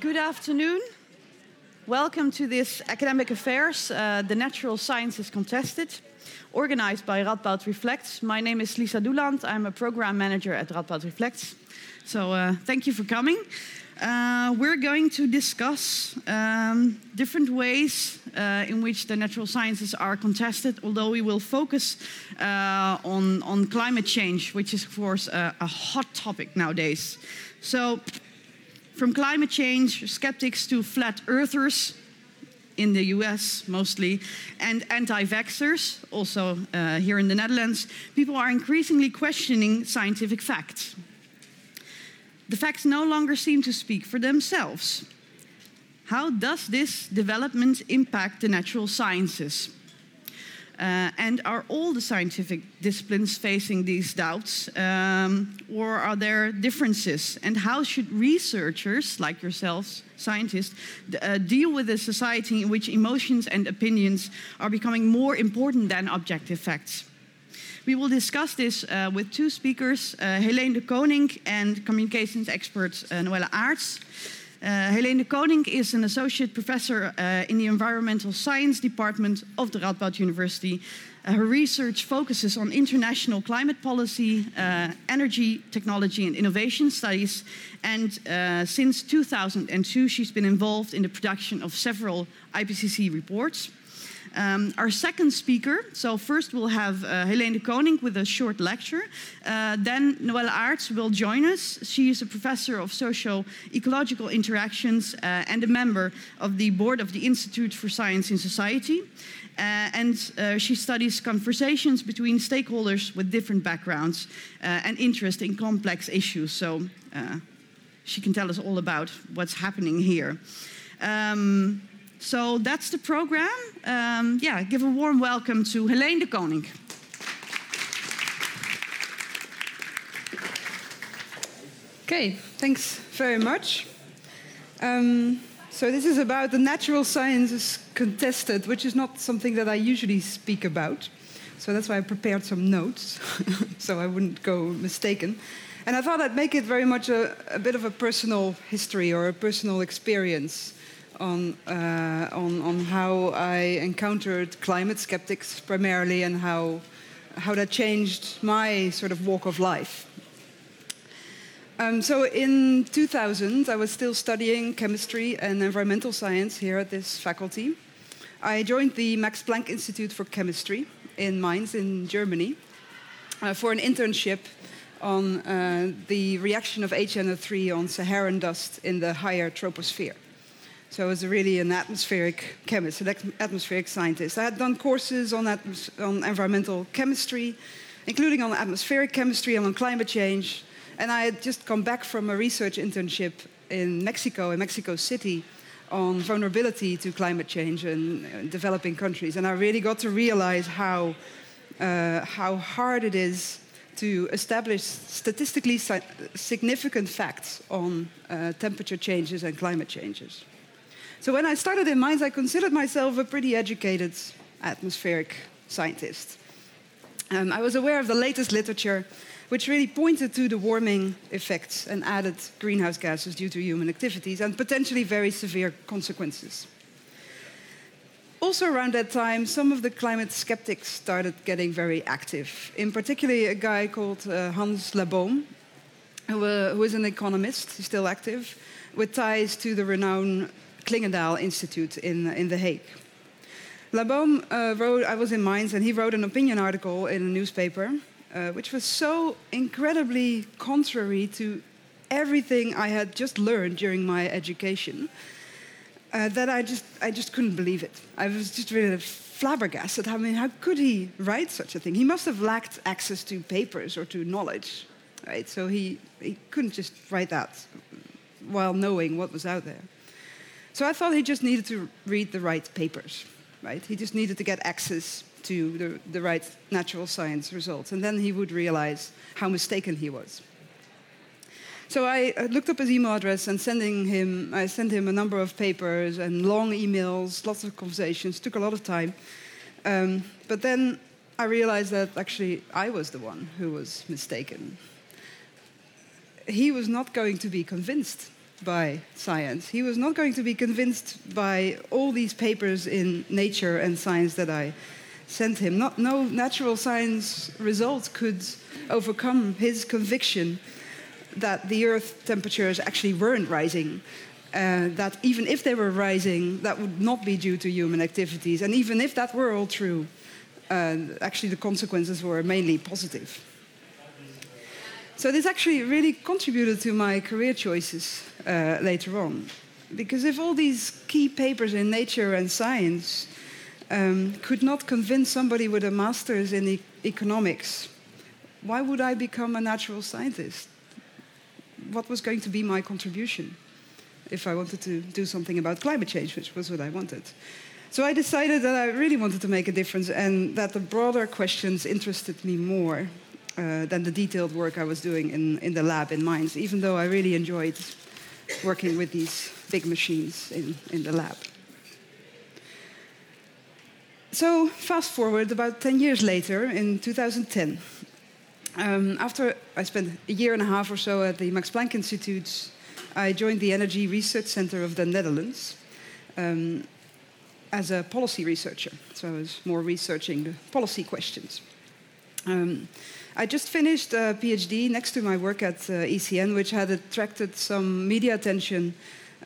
Good afternoon. Welcome to this Academic Affairs, uh, the Natural Sciences Contested, organized by Radboud Reflects. My name is Lisa Doeland. I'm a program manager at Radboud Reflects. So uh, thank you for coming. Uh, we're going to discuss um, different ways uh, in which the natural sciences are contested, although we will focus uh, on, on climate change, which is, of course, a, a hot topic nowadays. So, from climate change skeptics to flat earthers in the US mostly, and anti vaxxers, also uh, here in the Netherlands, people are increasingly questioning scientific facts. The facts no longer seem to speak for themselves. How does this development impact the natural sciences? Uh, and are all the scientific disciplines facing these doubts, um, or are there differences? And how should researchers like yourselves, scientists, uh, deal with a society in which emotions and opinions are becoming more important than objective facts? We will discuss this uh, with two speakers, uh, Heleen de Coninck and communications expert uh, Noelle Aarts. Uh, Heleen Coninck is an associate professor uh, in the environmental science department of the Radboud University. Uh, her research focuses on international climate policy, energy, technology, and innovation studies. And since 2002, she's been involved in the production of several IPCC reports. Um, our second speaker, so first we'll have uh, Heleen de Coninck with a short lecture. Uh, then Noelle Aarts will join us. She is a professor of social ecological interactions uh, and a member of the board of the Institute for Science in Society. Uh, and uh, she studies conversations between stakeholders with different backgrounds uh, and interest in complex issues. So she can tell us all about what's happening here. Um, so that's the program. Um, yeah, give a warm welcome to Heleen de Coninck. Okay, thanks very much. Um, so this is about the natural sciences contested, which is not something that I usually speak about. So that's why I prepared some notes, so I wouldn't go mistaken. And I thought I'd make it very much a, a bit of a personal history or a personal experience on, uh, on, on how I encountered climate skeptics primarily and how, how that changed my sort of walk of life. Um, so in 2000, I was still studying chemistry and environmental science here at this faculty. I joined the Max Planck Institute for Chemistry in Mainz in Germany uh, for an internship on uh, the reaction of HNO3 on Saharan dust in the higher troposphere. So I was really an atmospheric chemist, an atmospheric scientist. I had done courses on, on environmental chemistry, including on atmospheric chemistry and on climate change. And I had just come back from a research internship in Mexico, in Mexico City, on vulnerability to climate change in developing countries. And I really got to realize how, uh, how hard it is to establish statistically significant facts on uh, temperature changes and climate changes. So when I started in Mainz, I considered myself a pretty educated atmospheric scientist. Um, I was aware of the latest literature, which really pointed to the warming effects and added greenhouse gases due to human activities and potentially very severe consequences. Also, around that time, some of the climate skeptics started getting very active. In particular, a guy called uh, Hans Labohm, who, uh, who is an economist, he's still active, with ties to the renowned Clingendael Institute in, in The Hague. Labohm uh, wrote, I was in Mainz, and he wrote an opinion article in a newspaper, uh, which was so incredibly contrary to everything I had just learned during my education uh, that I just, I just couldn't believe it. I was just really flabbergasted. I mean, how could he write such a thing? He must have lacked access to papers or to knowledge, right? So he, he couldn't just write that while knowing what was out there. So I thought he just needed to read the right papers, right? He just needed to get access to the, the right natural science results, and then he would realize how mistaken he was. So I looked up his email address and sending him, I sent him a number of papers and long emails, lots of conversations, took a lot of time. Um, but then I realized that actually I was the one who was mistaken. He was not going to be convinced by science. He was not going to be convinced by all these papers in Nature and Science that I sent him. Not, no natural science result could overcome his conviction that the Earth temperatures actually weren't rising. Uh, that even if they were rising, that would not be due to human activities. And even if that were all true, uh, actually the consequences were mainly positive. So this actually really contributed to my career choices uh, later on. Because if all these key papers in nature and science um, could not convince somebody with a master's in e economics, why would I become a natural scientist? What was going to be my contribution if I wanted to do something about climate change, which was what I wanted? So I decided that I really wanted to make a difference and that the broader questions interested me more uh, than the detailed work I was doing in, in the lab in Mainz, even though I really enjoyed working with these big machines in, in the lab. So, fast forward about 10 years later, in 2010, um, after I spent a year and a half or so at the Max Planck Institute, I joined the Energy Research Center of the Netherlands um, as a policy researcher. So I was more researching the policy questions. Um, I just finished a PhD next to my work at uh, ECN, which had attracted some media attention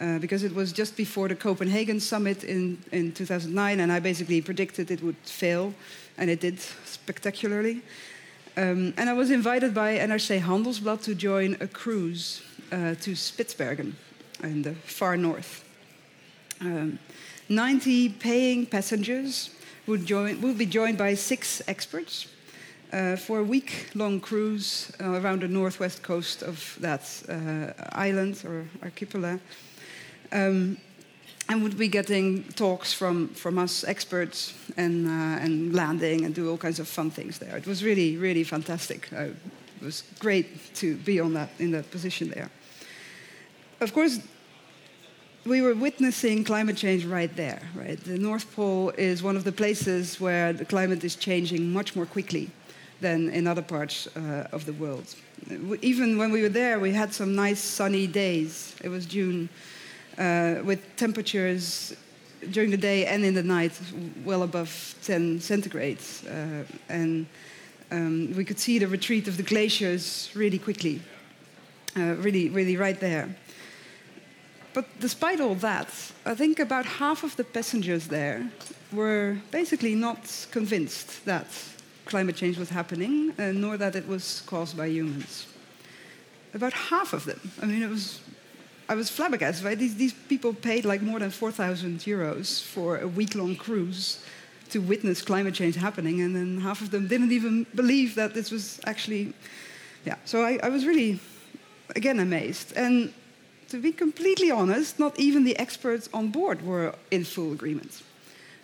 uh, because it was just before the Copenhagen summit in, in 2009, and I basically predicted it would fail, and it did spectacularly. Um, and I was invited by NRC Handelsblad to join a cruise uh, to Spitsbergen in the far north. Um, 90 paying passengers would, join, would be joined by six experts uh, for a week long cruise uh, around the northwest coast of that uh, island or archipelago. Um, and would be getting talks from, from us experts and, uh, and landing and do all kinds of fun things there. It was really, really fantastic. Uh, it was great to be on that, in that position there. Of course, we were witnessing climate change right there, right? The North Pole is one of the places where the climate is changing much more quickly than in other parts uh, of the world. Even when we were there, we had some nice sunny days. It was June, uh, with temperatures during the day and in the night well above 10 centigrade. Uh, and um, we could see the retreat of the glaciers really quickly, uh, really, really right there. But despite all that, I think about half of the passengers there were basically not convinced that climate change was happening, uh, nor that it was caused by humans. About half of them. I mean, it was. I was flabbergasted. Right? These, these people paid like more than 4,000 euros for a week long cruise to witness climate change happening, and then half of them didn't even believe that this was actually. Yeah, so I, I was really, again, amazed. And to be completely honest, not even the experts on board were in full agreement.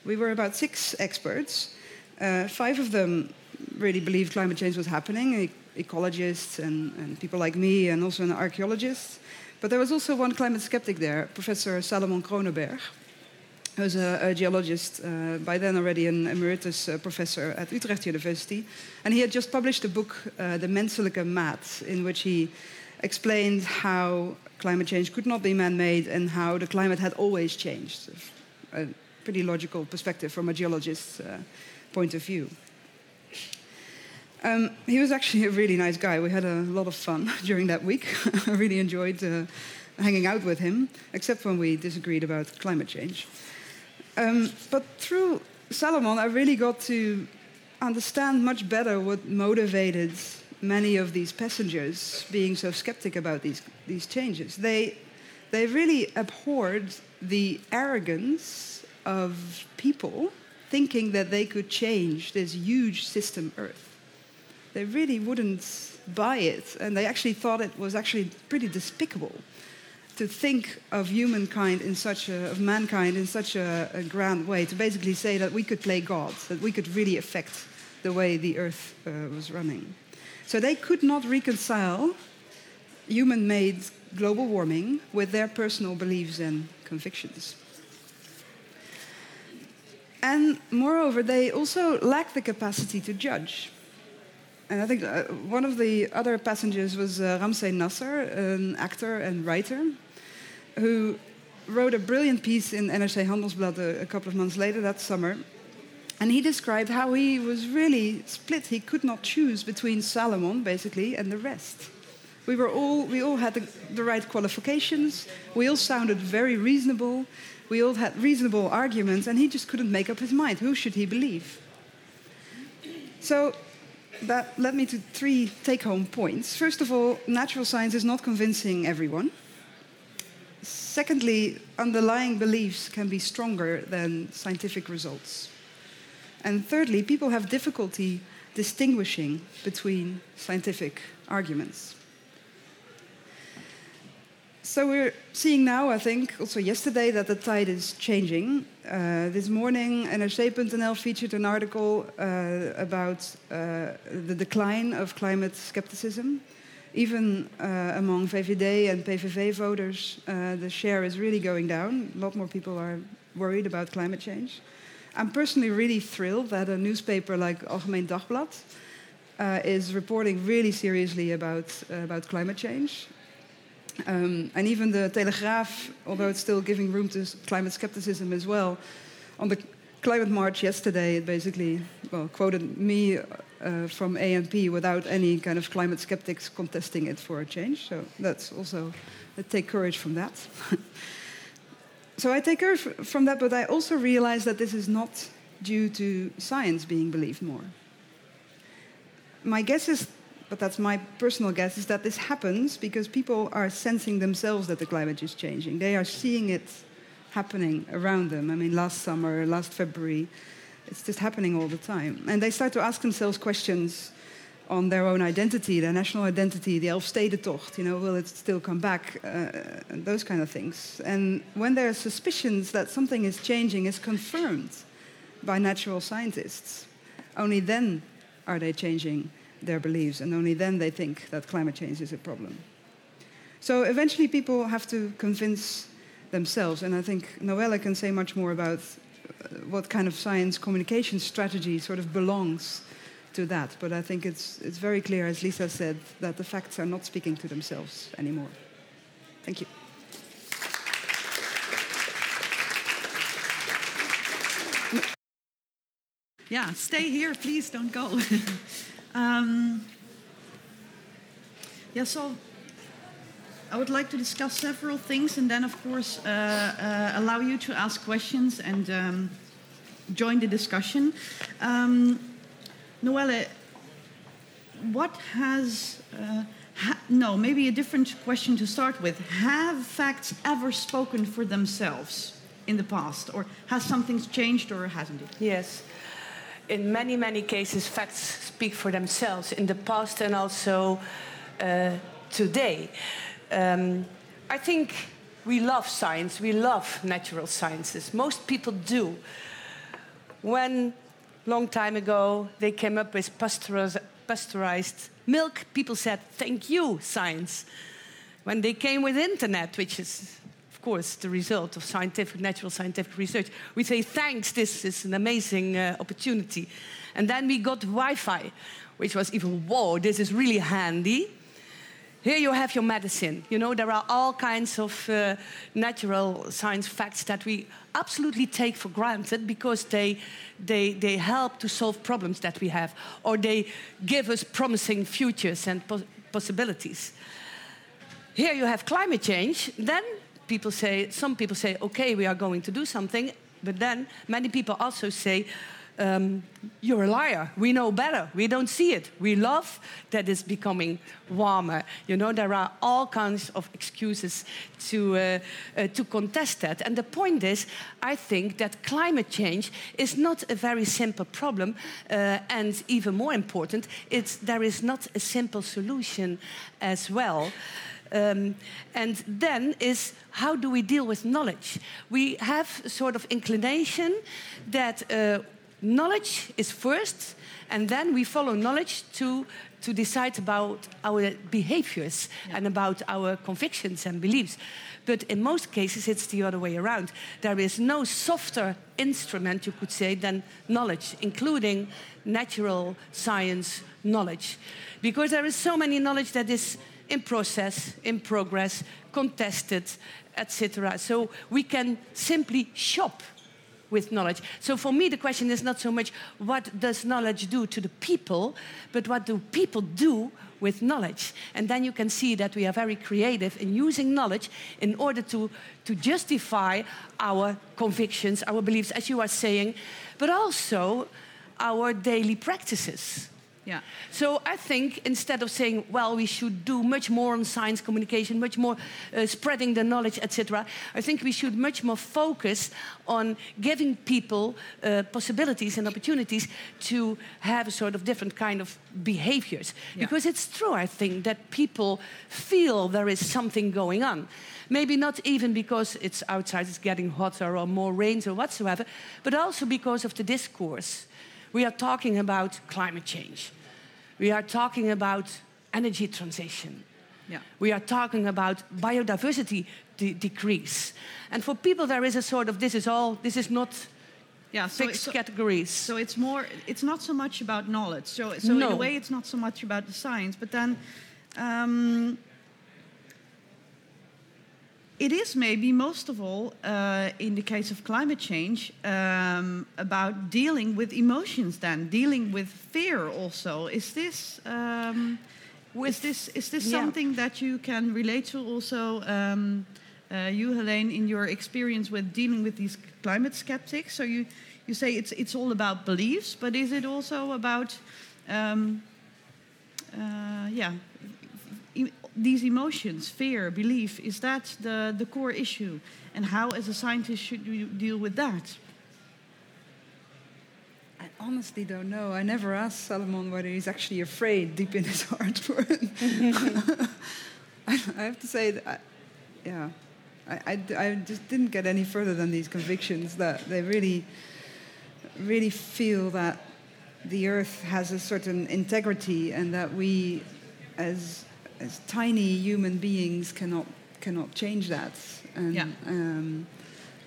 We were about six experts, uh, five of them really believed climate change was happening, e ecologists and, and, people like me, and also an archaeologist. But there was also one climate skeptic there, Professor Salomon Kroonenberg, who's a, a geologist, uh, by then already an emeritus uh, professor at Utrecht University. And he had just published a book, uh, The Menselijke Maat, in which he explained how climate change could not be man made and how the climate had always changed. A pretty logical perspective from a geologist uh, point of view. Um, he was actually a really nice guy. We had a lot of fun during that week. I really enjoyed uh, hanging out with him, except when we disagreed about climate change. Um, but through Salomon, I really got to understand much better what motivated many of these passengers being so skeptic about these, these changes. They, they really abhorred the arrogance of people thinking that they could change this huge system Earth. They really wouldn't buy it, and they actually thought it was actually pretty despicable to think of humankind in such a, of mankind in such a, a grand way, to basically say that we could play God, that we could really affect the way the Earth uh, was running. So they could not reconcile human made global warming with their personal beliefs and convictions. And moreover, they also lack the capacity to judge. And I think uh, one of the other passengers was uh, Ramsey Nasr, an actor and writer. who wrote a brilliant piece in NRC Handelsblad a, a couple of months later that summer. And he described how he was really split. He could not choose between Salomon, basically, and the rest. We, were all, we all had the, the right qualifications, we all sounded very reasonable, we all had reasonable arguments, and he just couldn't make up his mind. Who should he believe? So that led me to three take home points. First of all, natural science is not convincing everyone. Secondly, underlying beliefs can be stronger than scientific results. And thirdly, people have difficulty distinguishing between scientific arguments. So we're seeing now, I think, also yesterday, that the tide is changing. Uh, this morning, NRC.nl featured an article uh, about uh, the decline of climate skepticism. Even uh, among VVD and PVV voters, uh, the share is really going down. A lot more people are worried about climate change. I'm personally really thrilled that a newspaper like Algemeen Dagblad uh, is reporting really seriously about, about climate change. Um, and even the Telegraph, although it's still giving room to climate skepticism as well, on the climate march yesterday, it basically well, quoted me uh, from ANP without any kind of climate skeptics contesting it for a change. So that's also, I take courage from that. so I take courage from that, but I also realize that this is not due to science being believed more. My guess is but that's my personal guess, is that this happens because people are sensing themselves that the climate is changing. They are seeing it happening around them. I mean, last summer, last February, it's just happening all the time. And they start to ask themselves questions on their own identity, their national identity, the Elfstedentocht, you know, will it still come back, uh, those kind of things. And when there are suspicions that something is changing, is confirmed by natural scientists, only then are they changing their beliefs, and only then they think that climate change is a problem. So eventually, people have to convince themselves, and I think Noelle can say much more about uh, what kind of science communication strategy sort of belongs to that. But I think it's, it's very clear, as Lisa said, that the facts are not speaking to themselves anymore. Thank you. Yeah, stay here, please don't go. Um, yeah, so I would like to discuss several things and then, of course, uh, uh, allow you to ask questions and um, join the discussion. Um, Noelle, what has. Uh, ha no, maybe a different question to start with. Have facts ever spoken for themselves in the past? Or has something changed or hasn't it? Yes in many, many cases, facts speak for themselves in the past and also uh, today. Um, I think we love science, we love natural sciences. Most people do. When, long time ago, they came up with pasteurized milk, people said, thank you, science. When they came with internet, which is course, the result of scientific, natural scientific research. We say, thanks, this is an amazing uh, opportunity. And then we got Wi Fi, which was even, whoa, this is really handy. Here you have your medicine. You know, there are all kinds of uh, natural science facts that we absolutely take for granted because they, they, they help to solve problems that we have, or they give us promising futures and possibilities. Here you have climate change, then people say, some people say, okay, we are going to do something, but then many people also say, um, you're a liar. We know better. We don't see it. We love that it's becoming warmer. You know, there are all kinds of excuses to, uh, uh, to contest that. And the point is, I think that climate change is not a very simple problem. Uh, and even more important, it's, there is not a simple solution as well. Um, and then is how do we deal with knowledge? We have a sort of inclination that uh, knowledge is first, and then we follow knowledge to, to decide about our behaviors yeah. and about our convictions and beliefs. But in most cases, it's the other way around. There is no softer instrument, you could say, than knowledge, including natural science knowledge. Because there is so many knowledge that is in process, in progress, contested, etc. So we can simply shop with knowledge. So for me, the question is not so much what does knowledge do to the people, but what do people do with knowledge? And then you can see that we are very creative in using knowledge in order to, to justify our convictions, our beliefs, as you are saying, but also our daily practices. Yeah. So I think instead of saying, well, we should do much more on science communication, much more uh, spreading the knowledge, etc., I think we should much more focus on giving people uh, possibilities and opportunities to have a sort of different kind of behaviors. Yeah. Because it's true, I think, that people feel there is something going on. Maybe not even because it's outside, it's getting hotter or more rains or whatsoever, but also because of the discourse. We are talking about climate change. We are talking about energy transition. Yeah. We are talking about biodiversity de decrease. And for people, there is a sort of this is all, this is not yeah, so fixed so, categories. So it's more, it's not so much about knowledge. So, so no. in a way, it's not so much about the science. But then um, it is maybe most of all, uh, in the case of climate change, um, about dealing with emotions. Then dealing with fear also. Is this um, is this is this yeah. something that you can relate to also? Um, uh, you, Heleen, in your experience with dealing with these climate skeptics, so you you say it's it's all about beliefs, but is it also about um, uh, yeah these emotions, fear, belief, is that the, the core issue? And how, as a scientist, should you deal with that? I honestly don't know. I never asked Salomon whether he's actually afraid deep in his heart. I, have to say that, I, yeah, I, I, I just didn't get any further than these convictions that they really, really feel that the earth has a certain integrity and that we, as as tiny human beings cannot cannot change that. And, yeah. Um,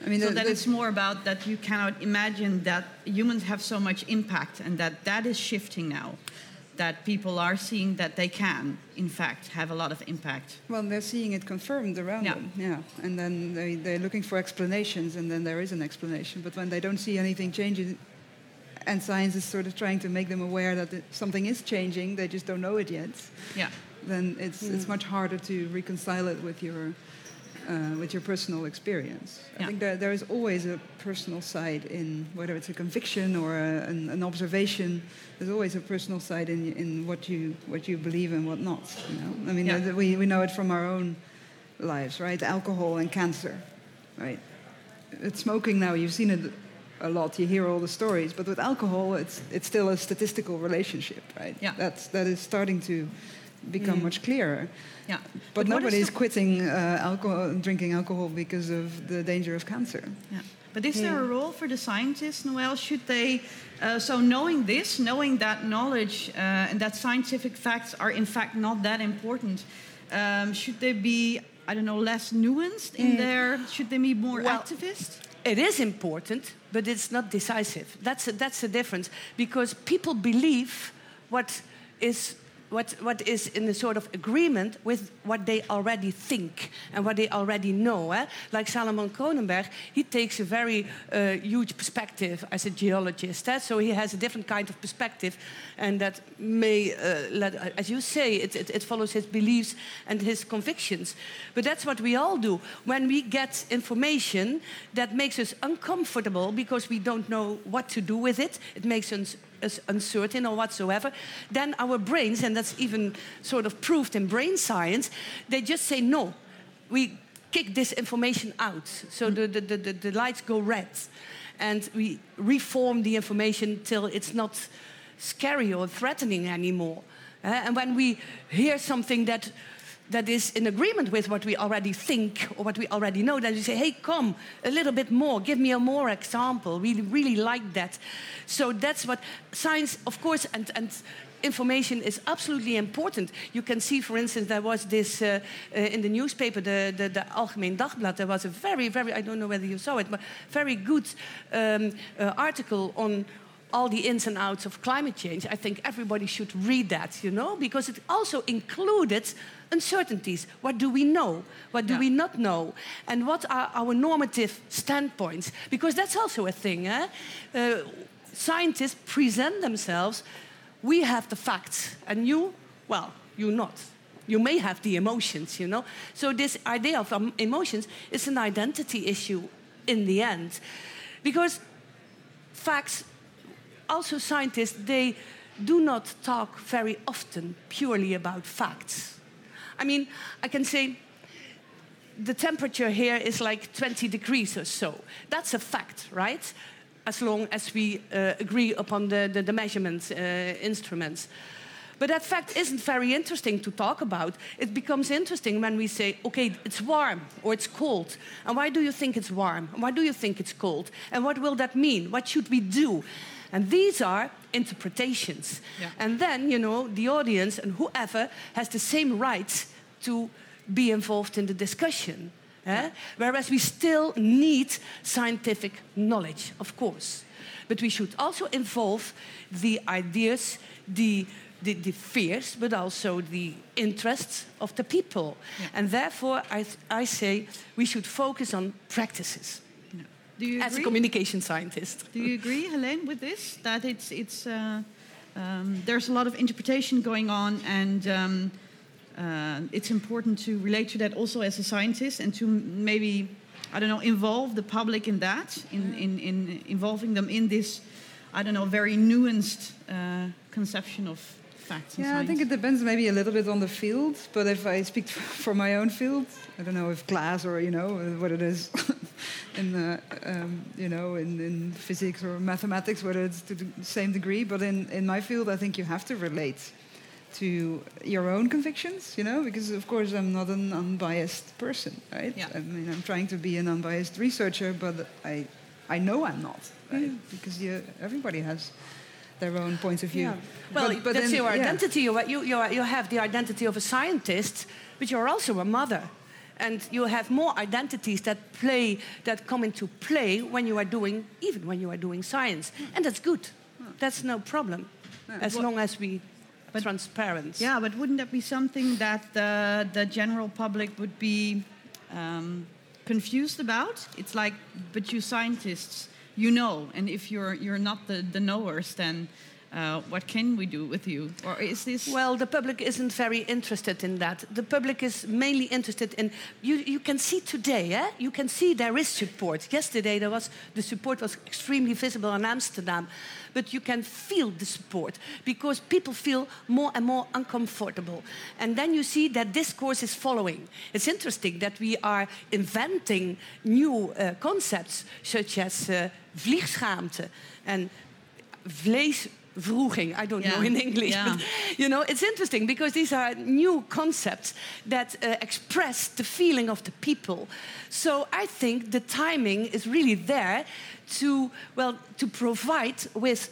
I mean, so that it's more about that you cannot imagine that humans have so much impact, and that that is shifting now. That people are seeing that they can, in fact, have a lot of impact. Well, they're seeing it confirmed around yeah. them, yeah. And then they, they're looking for explanations, and then there is an explanation. But when they don't see anything changing, and science is sort of trying to make them aware that something is changing, they just don't know it yet. Yeah then it's mm. it's much harder to reconcile it with your uh, with your personal experience. Yeah. I think that there is always a personal side in whether it's a conviction or a, an, an, observation. There's always a personal side in in what you what you believe and what not. You know, I mean, yeah. we we know it from our own lives, right? Alcohol and cancer, right? It's smoking now. You've seen it a lot. You hear all the stories, but with alcohol, it's it's still a statistical relationship, right? Yeah. That's that is starting to become mm. much clearer. Yeah. But, but is quitting uh, alcohol, drinking alcohol because of the danger of cancer. Yeah. But is there a role for the scientists, Noelle? Should they, uh, so knowing this, knowing that knowledge uh, and that scientific facts are in fact not that important, um, should they be, I don't know, less nuanced in mm. their, should they be more well, activist? It is important, but it's not decisive. That's a, that's the difference because people believe what is what, what is in a sort of agreement with what they already think and what they already know. Eh? Like Salomon Kroonenberg, he takes a very uh, huge perspective as a geologist. Eh? So he has a different kind of perspective, and that may, uh, let, as you say, it, it, it follows his beliefs and his convictions. But that's what we all do. When we get information that makes us uncomfortable because we don't know what to do with it, it makes us uncertain or whatsoever, then our brains, and that's even sort of proved in brain science, they just say no. We kick this information out. So the, the, the, the lights go red. And we reform the information till it's not scary or threatening anymore. Uh, and when we hear something that that is in agreement with what we already think or what we already know, that you say, hey, come, a little bit more, give me a more example. We really like that. So that's what science, of course, and, and information is absolutely important. You can see, for instance, there was this uh, uh, in the newspaper, the, the, the Algemeen Dagblad, there was a very, very, I don't know whether you saw it, but very good um, uh, article on all the ins and outs of climate change, I think everybody should read that, you know, because it also included uncertainties. What do we know? What do Yeah. we not know? And what are our normative standpoints? Because that's also a thing. Eh? Uh, scientists present themselves, we have the facts, and you, well, you not. You may have the emotions, you know. So this idea of um, emotions is an identity issue in the end, because facts. Also, scientists they do not talk very often purely about facts. I mean, I can say the temperature here is like 20 degrees or so. That's a fact, right? As long as we uh, agree upon the, the, the measurement uh, instruments. But that fact isn't very interesting to talk about. It becomes interesting when we say, okay, it's warm or it's cold. And why do you think it's warm? Why do you think it's cold? And what will that mean? What should we do? And these are interpretations. Yeah. And then, you know, the audience and whoever has the same rights to be involved in the discussion. eh? Whereas we still need scientific knowledge, of course. But we should also involve the ideas, the, the, the fears, but also the interests of the people. Yeah. And therefore, I, I say we should focus on practices Do you as a communication scientist. Do you agree, Heleen, with this? That it's it's uh, um, there's a lot of interpretation going on, and um, uh, it's important to relate to that also as a scientist, and to maybe I don't know involve the public in that, in in, in involving them in this, I don't know, very nuanced uh, conception of facts. Yeah, I think it depends maybe a little bit on the field. But if I speak for my own field, I don't know if class or you know what it is in uh, um, you know in, in physics or mathematics, whether it's to the same degree. But in in my field, I think you have to relate to your own convictions, you know, because of course I'm not an unbiased person, right? Yeah. I mean, I'm trying to be an unbiased researcher, but I I know I'm not, right? Because you, everybody has their own point of view. Yeah. Well, But- but that's then- your identity. You, you, you, you have the identity of a scientist, but you're also a mother. And you have more identities that play, that come into play when you are doing, even when you are doing science. And that's good. That's no problem. As Well- long as we are transparent. Yeah, but wouldn't that be something that the, the general public would be um, confused about? It's like, but you scientists, you know, and if you're you're not the, the knowers, then uh, what can we do with you? Or is this? Well, the public isn't very interested in that. The public is mainly interested in you. You can see today, eh? You can see there is support. Yesterday there was the support was extremely visible in Amsterdam, but you can feel the support because people feel more and more uncomfortable, and then you see that discourse is following. It's interesting that we are inventing new uh, concepts such as uh, vliegschaamte and vleesvroeging. I don't Yeah. know in English, Yeah. but you know, it's interesting because these are new concepts that uh, express the feeling of the people. So I think the timing is really there to, well, to provide with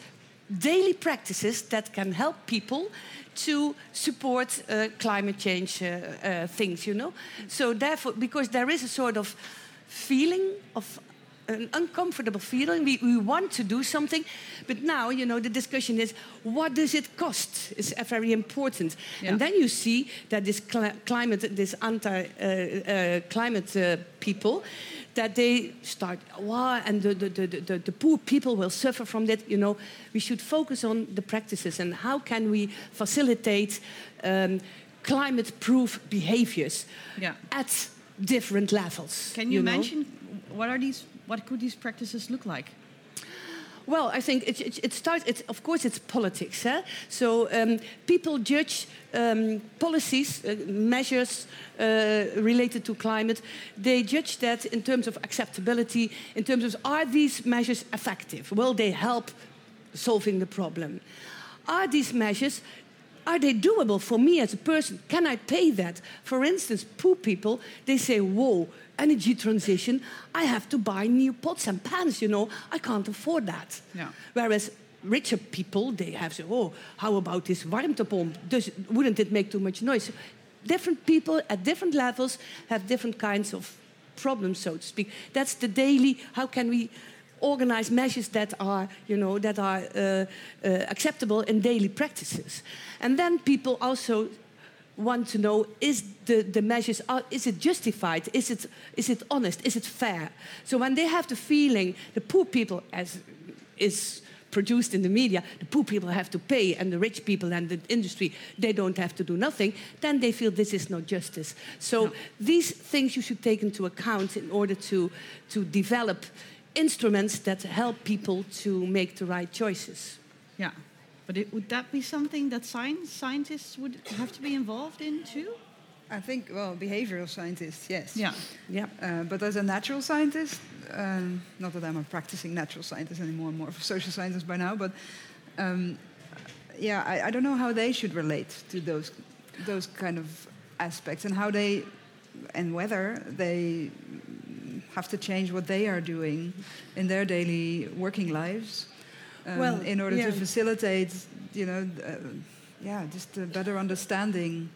daily practices that can help people to support uh, climate change uh, uh, things, you know? So therefore, because there is a sort of feeling of an uncomfortable feeling. We, we want to do something, but now you know the discussion is what does it cost? Is uh, very important, Yeah. and then you see that this cli- climate, this anti-climate uh, people, that they start wow, and the, the, the, the, the poor people will suffer from that. You know, we should focus on the practices and how can we facilitate um, climate-proof behaviors Yeah. at different levels. can you, know? mention what are these? What could these practices look like? Well, I think it, it, it starts, of course, it's politics. Eh? So um, people judge um, policies, uh, measures uh, related to climate. They judge that in terms of acceptability, in terms of are these measures effective? Will they help solving the problem? Are these measures are they doable for me as a person? Can I pay that? For instance, poor people, they say, whoa, energy transition, I have to buy new pots and pans, you know, I can't afford that. Yeah. Whereas richer people, they have said, oh, how about this warmtepomp? Does, wouldn't it make too much noise? Different people at different levels have different kinds of problems, so to speak. That's the daily, how can we organize measures that are, you know, that are uh, uh, acceptable in daily practices. And then people also want to know is the, the measures are, is it justified? Is it is it honest? Is it fair? So when they have the feeling the poor people as is produced in the media the poor people have to pay and the rich people and the industry they don't have to do nothing then they feel this is not justice. So no. these things you should take into account in order to to develop instruments that help people to make the right choices. Yeah but it, would that be something that science scientists would have to be involved in too? I think, well, behavioral scientists, yes. Yeah. Yeah. Uh, but as a natural scientist, um, not that I'm a practicing natural scientist anymore, more of a social scientist by now, but um, yeah, I, I, don't know how they should relate to those those kind of aspects and how they and whether they have to change what they are doing in their daily working lives um, well, in order yeah. to facilitate, you know, uh, yeah, just a better understanding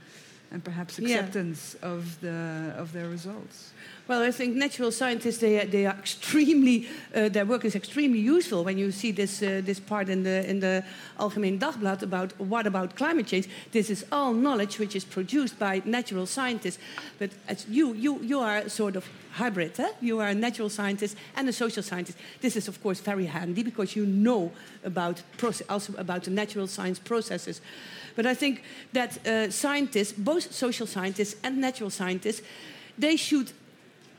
and perhaps acceptance yeah. of the of their results. Well, I think natural scientists they they are extremely uh, their work is extremely useful. When you see this uh, this part in the in the Algemeen Dagblad about what about climate change, this is all knowledge which is produced by natural scientists. But as you you you are sort of hybrid. Eh? You are a natural scientist and a social scientist. This is, of course, very handy because you know about also about the natural science processes. But I think that uh, scientists, both social scientists and natural scientists, they should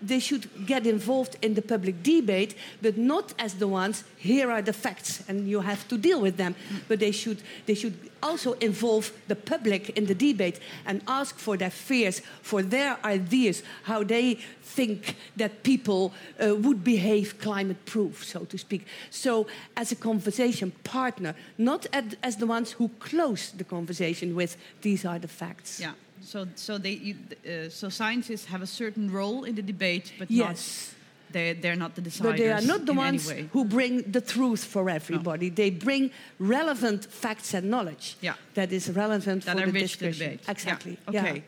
they should get involved in the public debate, but not as the ones, here are the facts and you have to deal with them. But they should, they should also involve the public in the debate and ask for their fears, for their ideas, how they think that people uh, would behave climate proof, so to speak. So, as a conversation partner, not as the ones who close the conversation with, these are the facts. Yeah. So, so they, you, uh, so scientists have a certain role in the debate, but yes. not they, they're not the deciders. But they are not the ones who bring the truth for everybody. No. They bring relevant facts and knowledge yeah. that is relevant that for the discussion. debate. Exactly. Yeah. Okay.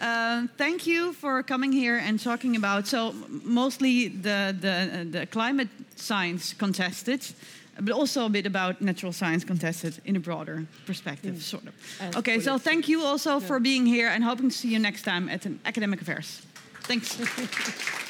Yeah. Uh, thank you for coming here and talking about so mostly the the, uh, the climate science contested but also a bit about natural science contested in a broader perspective, mm. sort of. Okay, so thank you also yeah. for being here and hoping to see you next time at an Academic Affairs. Thanks.